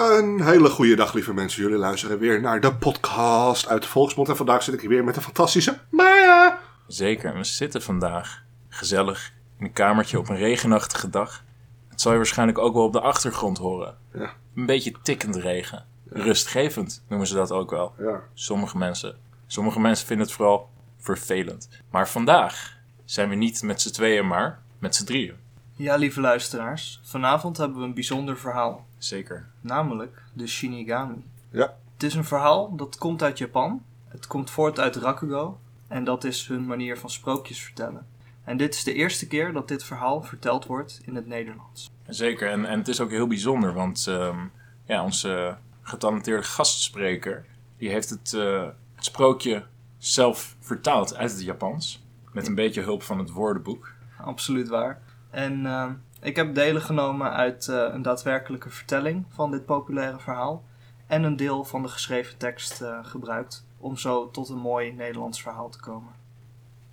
Een hele goede dag, lieve mensen. Jullie luisteren weer naar de podcast uit de Volksmond. En vandaag zit ik hier weer met de fantastische Maya. Zeker, we zitten vandaag gezellig in een kamertje op een regenachtige dag. Het zal je waarschijnlijk ook wel op de achtergrond horen. Ja. Een beetje tikkend regen. Rustgevend noemen ze dat ook wel. Ja. Sommige mensen. Sommige mensen vinden het vooral vervelend. Maar vandaag zijn we niet met z'n tweeën, maar met z'n drieën. Ja, lieve luisteraars, vanavond hebben we een bijzonder verhaal, Zeker. namelijk de Shinigami. Ja. Het is een verhaal dat komt uit Japan. Het komt voort uit Rakugo en dat is hun manier van sprookjes vertellen. En dit is de eerste keer dat dit verhaal verteld wordt in het Nederlands. Zeker, en, en het is ook heel bijzonder, want ehm, ja, onze getalenteerde gastspreker, die heeft het, eh, het sprookje zelf vertaald uit het Japans. Met een beetje hulp van het woordenboek. Absoluut waar. En eh, ik heb delen genomen uit eh, een daadwerkelijke vertelling van dit populaire verhaal. En een deel van de geschreven tekst eh, gebruikt om zo tot een mooi Nederlands verhaal te komen.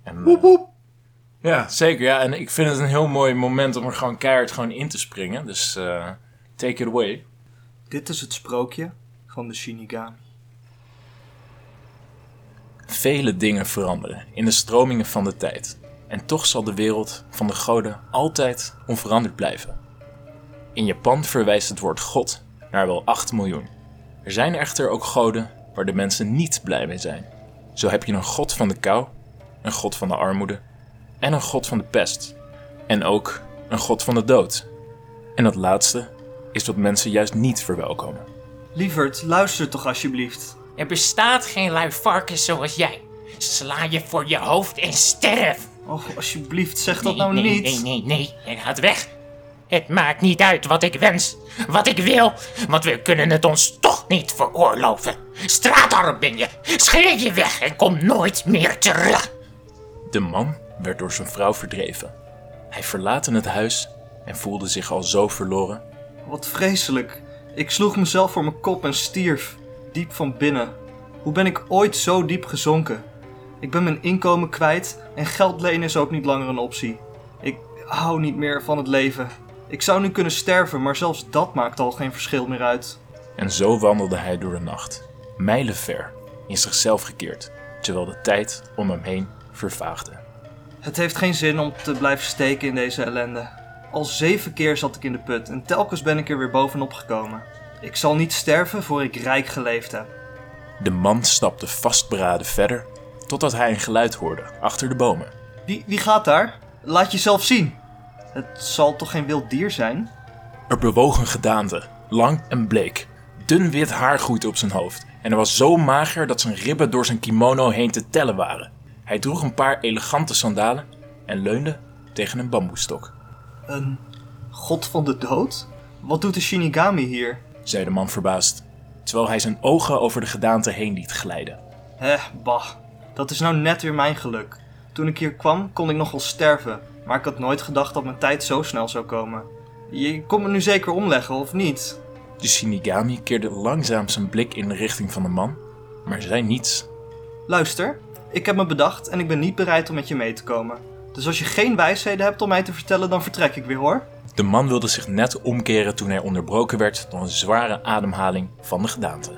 En, eh, Woep woep. ja, zeker. Ja, en ik vind het een heel mooi moment om er gewoon keihard gewoon in te springen. Dus eh, take it away. Dit is het sprookje van de Shinigami. Vele dingen veranderen in de stromingen van de tijd. En toch zal de wereld van de goden altijd onveranderd blijven. In Japan verwijst het woord God naar wel 8 miljoen. Er zijn echter ook goden waar de mensen niet blij mee zijn. Zo heb je een god van de kou, een god van de armoede en een god van de pest. En ook een god van de dood. En dat laatste is wat mensen juist niet verwelkomen. Lieverd, luister toch alsjeblieft. Er bestaat geen lui varkens zoals jij. Sla je voor je hoofd en sterf. Oh, alsjeblieft, zeg dat nee, nou nee, niet. Nee, nee, nee. En gaat weg. Het maakt niet uit wat ik wens, wat ik wil, want we kunnen het ons toch niet veroorloven. Straatarm ben je. Scheer je weg en kom nooit meer terug. De man werd door zijn vrouw verdreven. Hij verlaten het huis en voelde zich al zo verloren. Wat vreselijk. Ik sloeg mezelf voor mijn kop en stierf. Diep van binnen. Hoe ben ik ooit zo diep gezonken? Ik ben mijn inkomen kwijt en geld lenen is ook niet langer een optie. Ik hou niet meer van het leven. Ik zou nu kunnen sterven, maar zelfs dat maakt al geen verschil meer uit. En zo wandelde hij door de nacht, mijlenver, in zichzelf gekeerd, terwijl de tijd om hem heen vervaagde. Het heeft geen zin om te blijven steken in deze ellende. Al zeven keer zat ik in de put en telkens ben ik er weer bovenop gekomen. Ik zal niet sterven voor ik rijk geleefd heb. De man stapte vastberaden verder, totdat hij een geluid hoorde achter de bomen. Wie, wie gaat daar? Laat jezelf zien. Het zal toch geen wild dier zijn? Er bewoog een gedaante, lang en bleek. Dun wit haar groeide op zijn hoofd en hij was zo mager dat zijn ribben door zijn kimono heen te tellen waren. Hij droeg een paar elegante sandalen en leunde tegen een bamboestok. Een god van de dood? Wat doet de Shinigami hier? zei de man verbaasd, terwijl hij zijn ogen over de gedaante heen liet glijden. Hè, bah. Dat is nou net weer mijn geluk. Toen ik hier kwam, kon ik nog wel sterven. Maar ik had nooit gedacht dat mijn tijd zo snel zou komen. Je komt me nu zeker omleggen, of niet? De Shinigami keerde langzaam zijn blik in de richting van de man, maar zei niets. Luister, ik heb me bedacht en ik ben niet bereid om met je mee te komen. Dus als je geen wijsheden hebt om mij te vertellen, dan vertrek ik weer hoor. De man wilde zich net omkeren toen hij onderbroken werd door een zware ademhaling van de gedaante.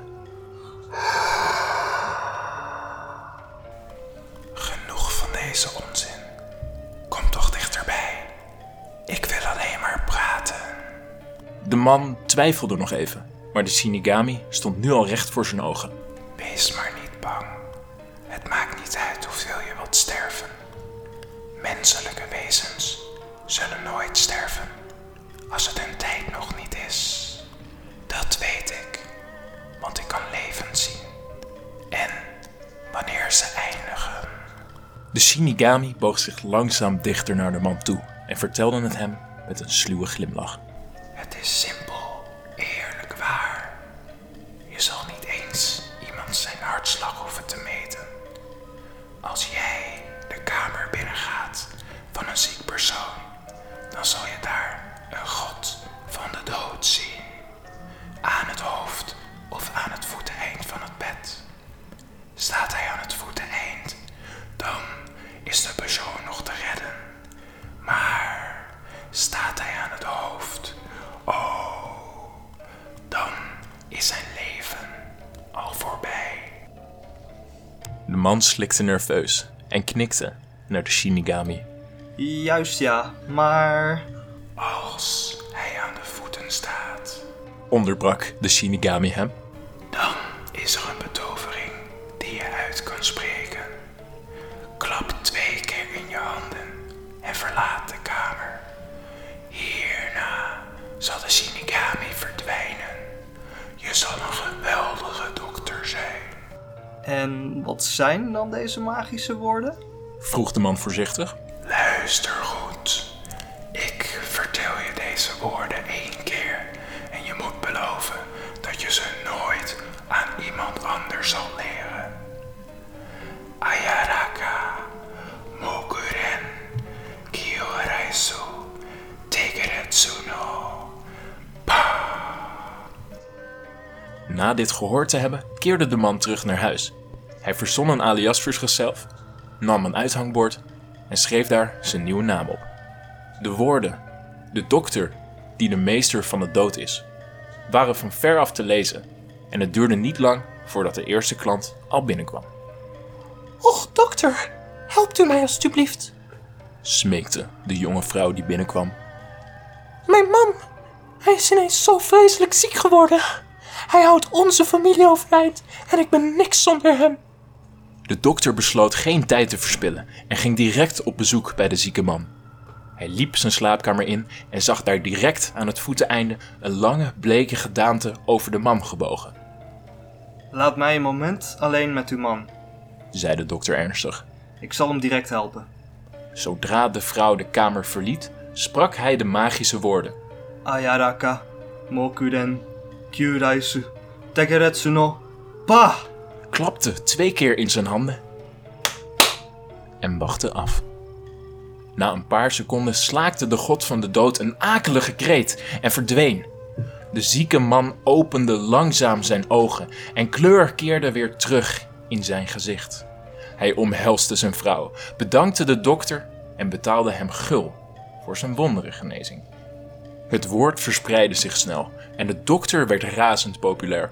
De man twijfelde nog even, maar de Shinigami stond nu al recht voor zijn ogen. Wees maar niet bang. Het maakt niet uit hoeveel je wilt sterven. Menselijke wezens zullen nooit sterven als het hun tijd nog niet is. Dat weet ik, want ik kan leven zien. En wanneer ze eindigen. De Shinigami boog zich langzaam dichter naar de man toe en vertelde het hem met een sluwe glimlach. Man slikte nerveus en knikte naar de Shinigami. Juist ja, maar... Als hij aan de voeten staat, Onderbrak de Shinigami hem. Zijn dan deze magische woorden? Vroeg de man voorzichtig. Luister goed. Ik vertel je deze woorden één keer en je moet beloven dat je ze nooit aan iemand anders zal leren. Ayaraka, Mokuren, Kyoraisu, Tegeretsu no. Na dit gehoord te hebben, keerde de man terug naar huis. Hij verzon een alias voor zichzelf, nam een uithangbord en schreef daar zijn nieuwe naam op. De woorden, de dokter die de meester van de dood is, waren van ver af te lezen en het duurde niet lang voordat de eerste klant al binnenkwam. Och, dokter, helpt u mij alstublieft. Smeekte de jonge vrouw die binnenkwam. Mijn man, hij is ineens zo vreselijk ziek geworden. Hij houdt onze familie overeind en ik ben niks zonder hem. De dokter besloot geen tijd te verspillen en ging direct op bezoek bij de zieke man. Hij liep zijn slaapkamer in en zag daar direct aan het voeteneinde een lange, bleke gedaante over de man gebogen, Laat mij een moment alleen met uw man. zei de dokter ernstig. Ik zal hem direct helpen. Zodra de vrouw de kamer verliet, sprak hij de magische woorden. Ayaraka, Mokuren, Kyuraisu, Tegeretsu no. Pa! Klapte twee keer in zijn handen en wachtte af. Na een paar seconden slaakte de god van de dood een akelige kreet en verdween. De zieke man opende langzaam zijn ogen en kleur keerde weer terug in zijn gezicht. Hij omhelste zijn vrouw, bedankte de dokter en betaalde hem gul voor zijn wonderengenezing. Het woord verspreidde zich snel en de dokter werd razend populair.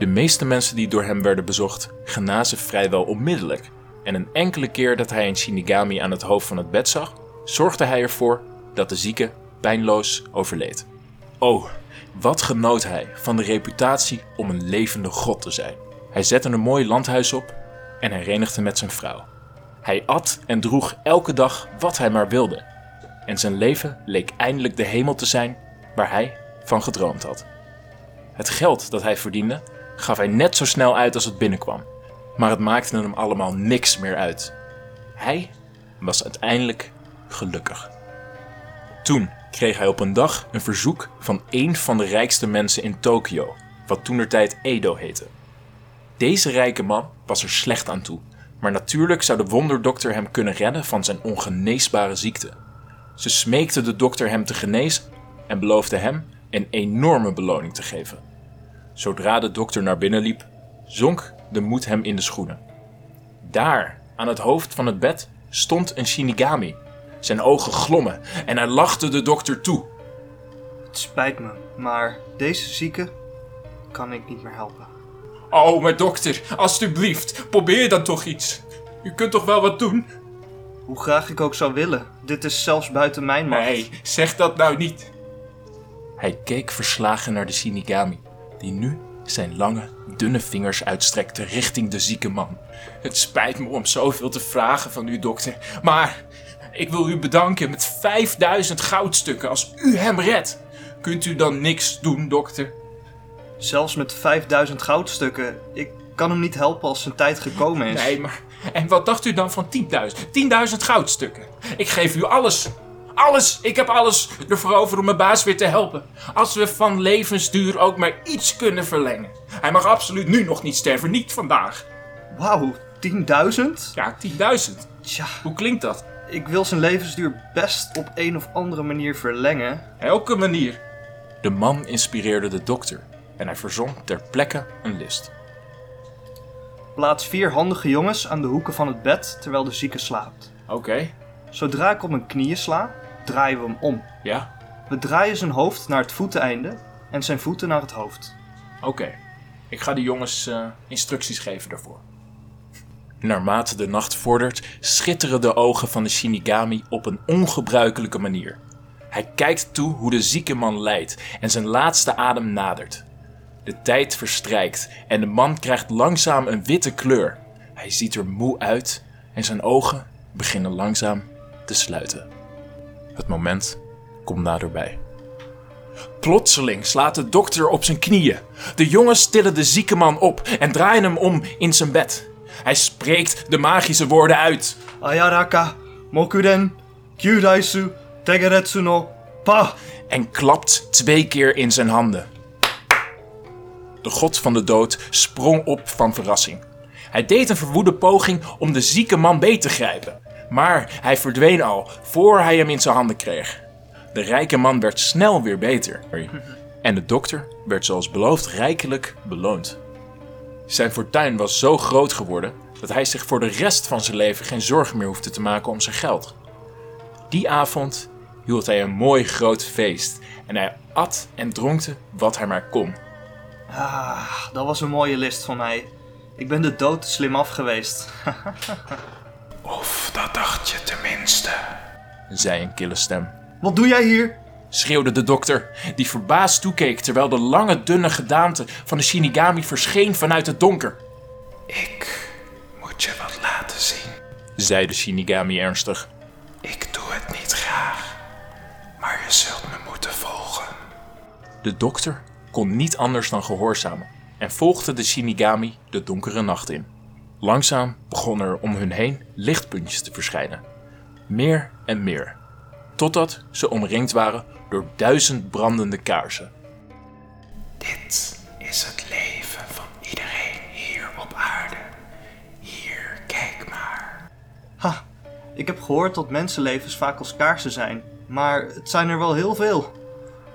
De meeste mensen die door hem werden bezocht, genazen vrijwel onmiddellijk. En een enkele keer dat hij een Shinigami aan het hoofd van het bed zag, zorgde hij ervoor dat de zieke pijnloos overleed. Oh, wat genoot hij van de reputatie om een levende god te zijn. Hij zette een mooi landhuis op en herenigde met zijn vrouw. Hij at en droeg elke dag wat hij maar wilde. En zijn leven leek eindelijk de hemel te zijn waar hij van gedroomd had. Het geld dat hij verdiende gaf hij net zo snel uit als het binnenkwam. Maar het maakte hem allemaal niks meer uit. Hij was uiteindelijk gelukkig. Toen kreeg hij op een dag een verzoek van een van de rijkste mensen in Tokio, wat toenertijd Edo heette. Deze rijke man was er slecht aan toe, maar natuurlijk zou de wonderdokter hem kunnen redden van zijn ongeneesbare ziekte. Ze smeekte de dokter hem te genezen en beloofde hem een enorme beloning te geven. Zodra de dokter naar binnen liep, zonk de moed hem in de schoenen. Daar, aan het hoofd van het bed, stond een Shinigami. Zijn ogen glommen en hij lachte de dokter toe. Het spijt me, maar deze zieke kan ik niet meer helpen. Oh, maar dokter, alstublieft, probeer dan toch iets. U kunt toch wel wat doen? Hoe graag ik ook zou willen, dit is zelfs buiten mijn macht. Nee, zeg dat nou niet. Hij keek verslagen naar de Shinigami, die nu zijn lange, dunne vingers uitstrekte richting de zieke man. Het spijt me om zoveel te vragen van u, dokter, maar ik wil u bedanken met 5000 goudstukken als u hem redt. Kunt u dan niks doen, dokter? Zelfs met 5000 goudstukken, ik kan hem niet helpen als zijn tijd gekomen is. Nee, maar. En wat dacht u dan van 10.000? 10.000 goudstukken. Ik geef u alles. Alles. Ik heb alles ervoor over om mijn baas weer te helpen. Als we van levensduur ook maar iets kunnen verlengen. Hij mag absoluut nu nog niet sterven. Niet vandaag. Wauw, 10.000? Ja, 10.000. Tja, Hoe klinkt dat? ik wil zijn levensduur best op een of andere manier verlengen. Elke manier. De man inspireerde de dokter. En hij verzon ter plekke een list. Plaats vier handige jongens aan de hoeken van het bed terwijl de zieke slaapt. Oké. Zodra ik op mijn knieën sla, draaien we hem om. Ja. We draaien zijn hoofd naar het voeteneinde en zijn voeten naar het hoofd. Oké. Ik ga de jongens eh, instructies geven daarvoor. Naarmate de nacht vordert, schitteren de ogen van de Shinigami op een ongebruikelijke manier. Hij kijkt toe hoe de zieke man lijdt en zijn laatste adem nadert. De tijd verstrijkt en de man krijgt langzaam een witte kleur. Hij ziet er moe uit en zijn ogen beginnen langzaam te sluiten. Het moment komt naderbij. Plotseling slaat de dokter op zijn knieën. De jongens tillen de zieke man op en draaien hem om in zijn bed. Hij spreekt de magische woorden uit. Ayaraka, Mokuden, Kyuraisu, Tegeretsu no, Pa. en klapt twee keer in zijn handen. De god van de dood sprong op van verrassing. Hij deed een verwoede poging om de zieke man beet te grijpen, maar hij verdween al voor hij hem in zijn handen kreeg. De rijke man werd snel weer beter en de dokter werd zoals beloofd rijkelijk beloond. Zijn fortuin was zo groot geworden dat hij zich voor de rest van zijn leven geen zorgen meer hoefde te maken om zijn geld. Die avond hield hij een mooi groot feest en hij at en dronkte wat hij maar kon. Ah, dat was een mooie list van mij. Ik ben de dood slim af geweest. Of dat dacht je tenminste. zei een kille stem. Wat doe jij hier? Schreeuwde de dokter, die verbaasd toekeek terwijl de lange dunne gedaante van de Shinigami verscheen vanuit het donker. Ik moet je wat laten zien. Zei de Shinigami ernstig. Ik doe het niet graag. Maar je zult me moeten volgen. De dokter kon niet anders dan gehoorzamen en volgde de Shinigami de donkere nacht in. Langzaam begonnen er om hun heen lichtpuntjes te verschijnen. Meer en meer. Totdat ze omringd waren door duizend brandende kaarsen. Dit is het leven van iedereen hier op aarde. Hier, kijk maar. Ha, ik heb gehoord dat mensenlevens vaak als kaarsen zijn. Maar het zijn er wel heel veel.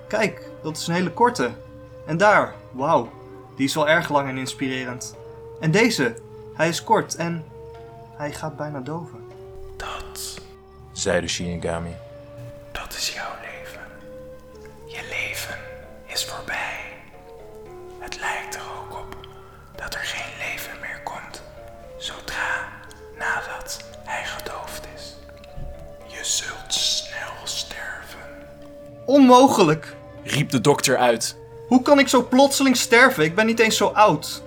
Kijk, dat is een hele korte. En daar, wauw, die is wel erg lang en inspirerend. En deze, hij is kort en hij gaat bijna doven. Dat, Zei de Shinigami. dat is jouw leven. Je leven is voorbij. Het lijkt er ook op dat er geen leven meer komt zodra nadat hij gedoofd is. Je zult snel sterven. Onmogelijk! Riep de dokter uit. Hoe kan ik zo plotseling sterven? Ik ben niet eens zo oud.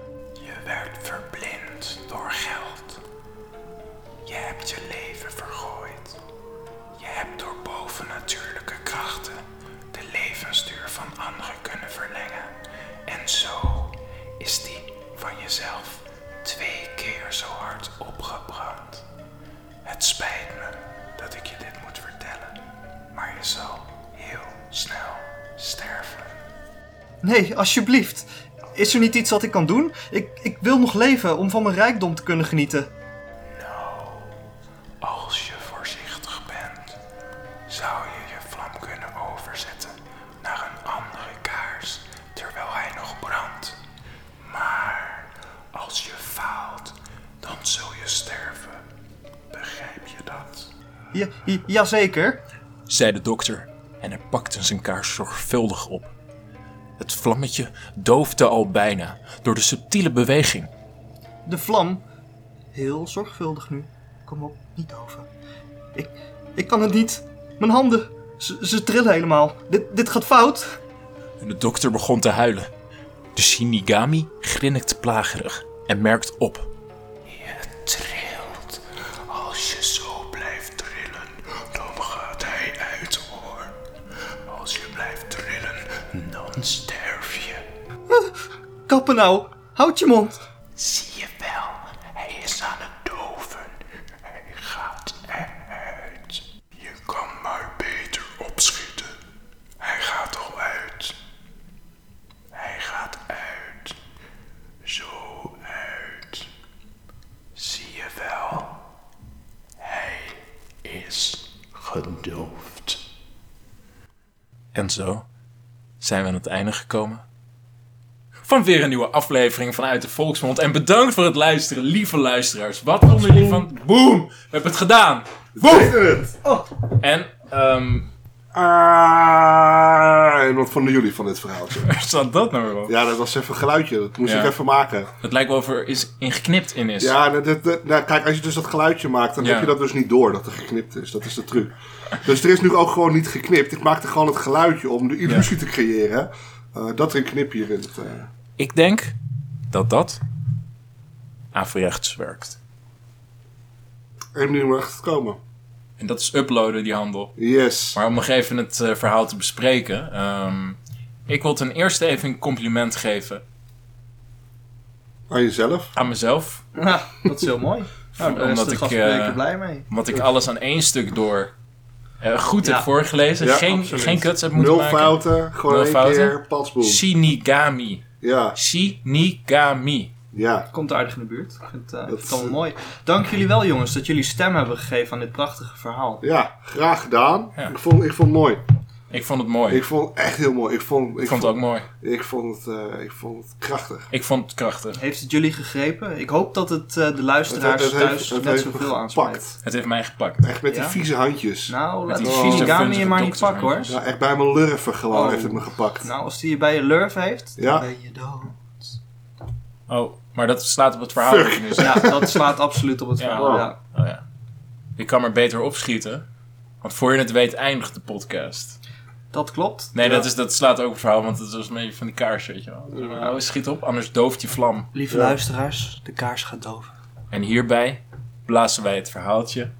Nee, alsjeblieft. Is er niet iets wat ik kan doen? Ik, ik wil nog leven om van mijn rijkdom te kunnen genieten. Als je voorzichtig bent, zou je je vlam kunnen overzetten naar een andere kaars terwijl hij nog brandt. Maar als je faalt, dan zul je sterven. Begrijp je dat? Ja, ja, jazeker. zei de dokter en hij pakte zijn kaars zorgvuldig op. Het vlammetje doofde al bijna door de subtiele beweging. De vlam. Heel zorgvuldig nu. Kom op, niet over. Ik, ik kan het niet. Mijn handen. Ze, ze trillen helemaal. Dit, dit gaat fout. En de dokter begon te huilen. De Shinigami grinnikt plagerig en merkt op. Je trilt. Als je Kappen nou. Houd je mond. Zie je wel, hij is aan het doven. Hij gaat eruit. Je kan maar beter opschieten. Hij gaat al uit. Hij gaat uit. Zo uit. Zie je wel, hij is gedoofd. En zo zijn we aan het einde gekomen. Van weer een nieuwe aflevering vanuit de Volksmond. En bedankt voor het luisteren, lieve luisteraars. Wat vonden jullie van... Boom! We hebben het gedaan! Boom! Het? En, ehm Ah, en wat vonden jullie van dit verhaaltje? Waar staat dat nou weer op? Ja, dat was even een geluidje. Dat moest Ja. ik even maken. Het lijkt wel of er is ingeknipt in is. Ja, nou, dat- dat- nou, kijk, als je dus dat geluidje maakt, dan Ja. heb je dat dus niet door dat er geknipt is. Dat is de truc. Dus er is nu ook gewoon niet geknipt. Ik maakte gewoon het geluidje om de illusie te creëren eh, dat er een knipje in het... eh, Ik denk dat dat averechts werkt. En nu mag het komen. En dat is uploaden, die handel. Yes. Maar om nog even het eh, verhaal te bespreken. ehm, ik wil ten eerste even een compliment geven Aan jezelf. aan mezelf. Nou, dat is heel mooi. Nou, daar is Omdat de ik, eh, blij mee. Omdat ik alles aan één stuk door eh, goed Ja. heb voorgelezen. Ja, geen, absoluut. geen cuts heb moeten Nul maken. fouten, gewoon Nul één fouten. keer, patsboom. Shinigami. Ja, Shinigami. ja. Komt aardig in de buurt. Ik vind, eh, het Dat- allemaal mooi. Dank jullie wel, jongens, dat jullie stem hebben gegeven aan dit prachtige verhaal. Ja, graag gedaan. Ja. Ik, vond, ik vond het mooi. Ik vond het mooi. Ik vond het echt heel mooi. Ik vond, ik vond het ook mooi. Ik vond het, eh, ik vond het krachtig. Ik vond het krachtig. Heeft het jullie gegrepen? Ik hoop dat het eh, de luisteraars Het- het thuis heeft- net heeft zoveel aanspreekt. Het heeft mij gepakt. Echt met die vieze handjes. Nou, laat die die vieze, vunzige je maar niet pakken hoor. Ja, echt bij mijn lurven gewoon Oh. heeft het me gepakt. Nou, als die je bij je lurf heeft, Ja. dan ben je dood. Oh, maar dat slaat op het verhaal. Nu Ja, dat slaat absoluut op het Ja. verhaal. Ja. Oh ja. Ik kan maar beter opschieten. Want voor je het weet eindigt de podcast. Dat klopt. Nee, Ja. dat, is, dat slaat ook het verhaal, want het was een beetje van die kaars, weet je wel. Nou, schiet op, anders dooft je vlam. Lieve Ja. luisteraars, de kaars gaat doven. En hierbij blazen wij het verhaaltje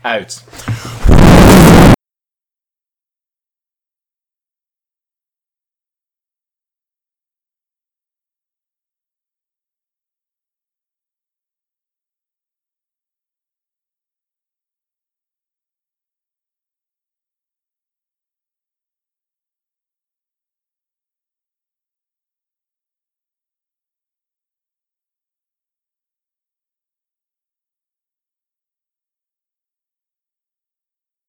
uit.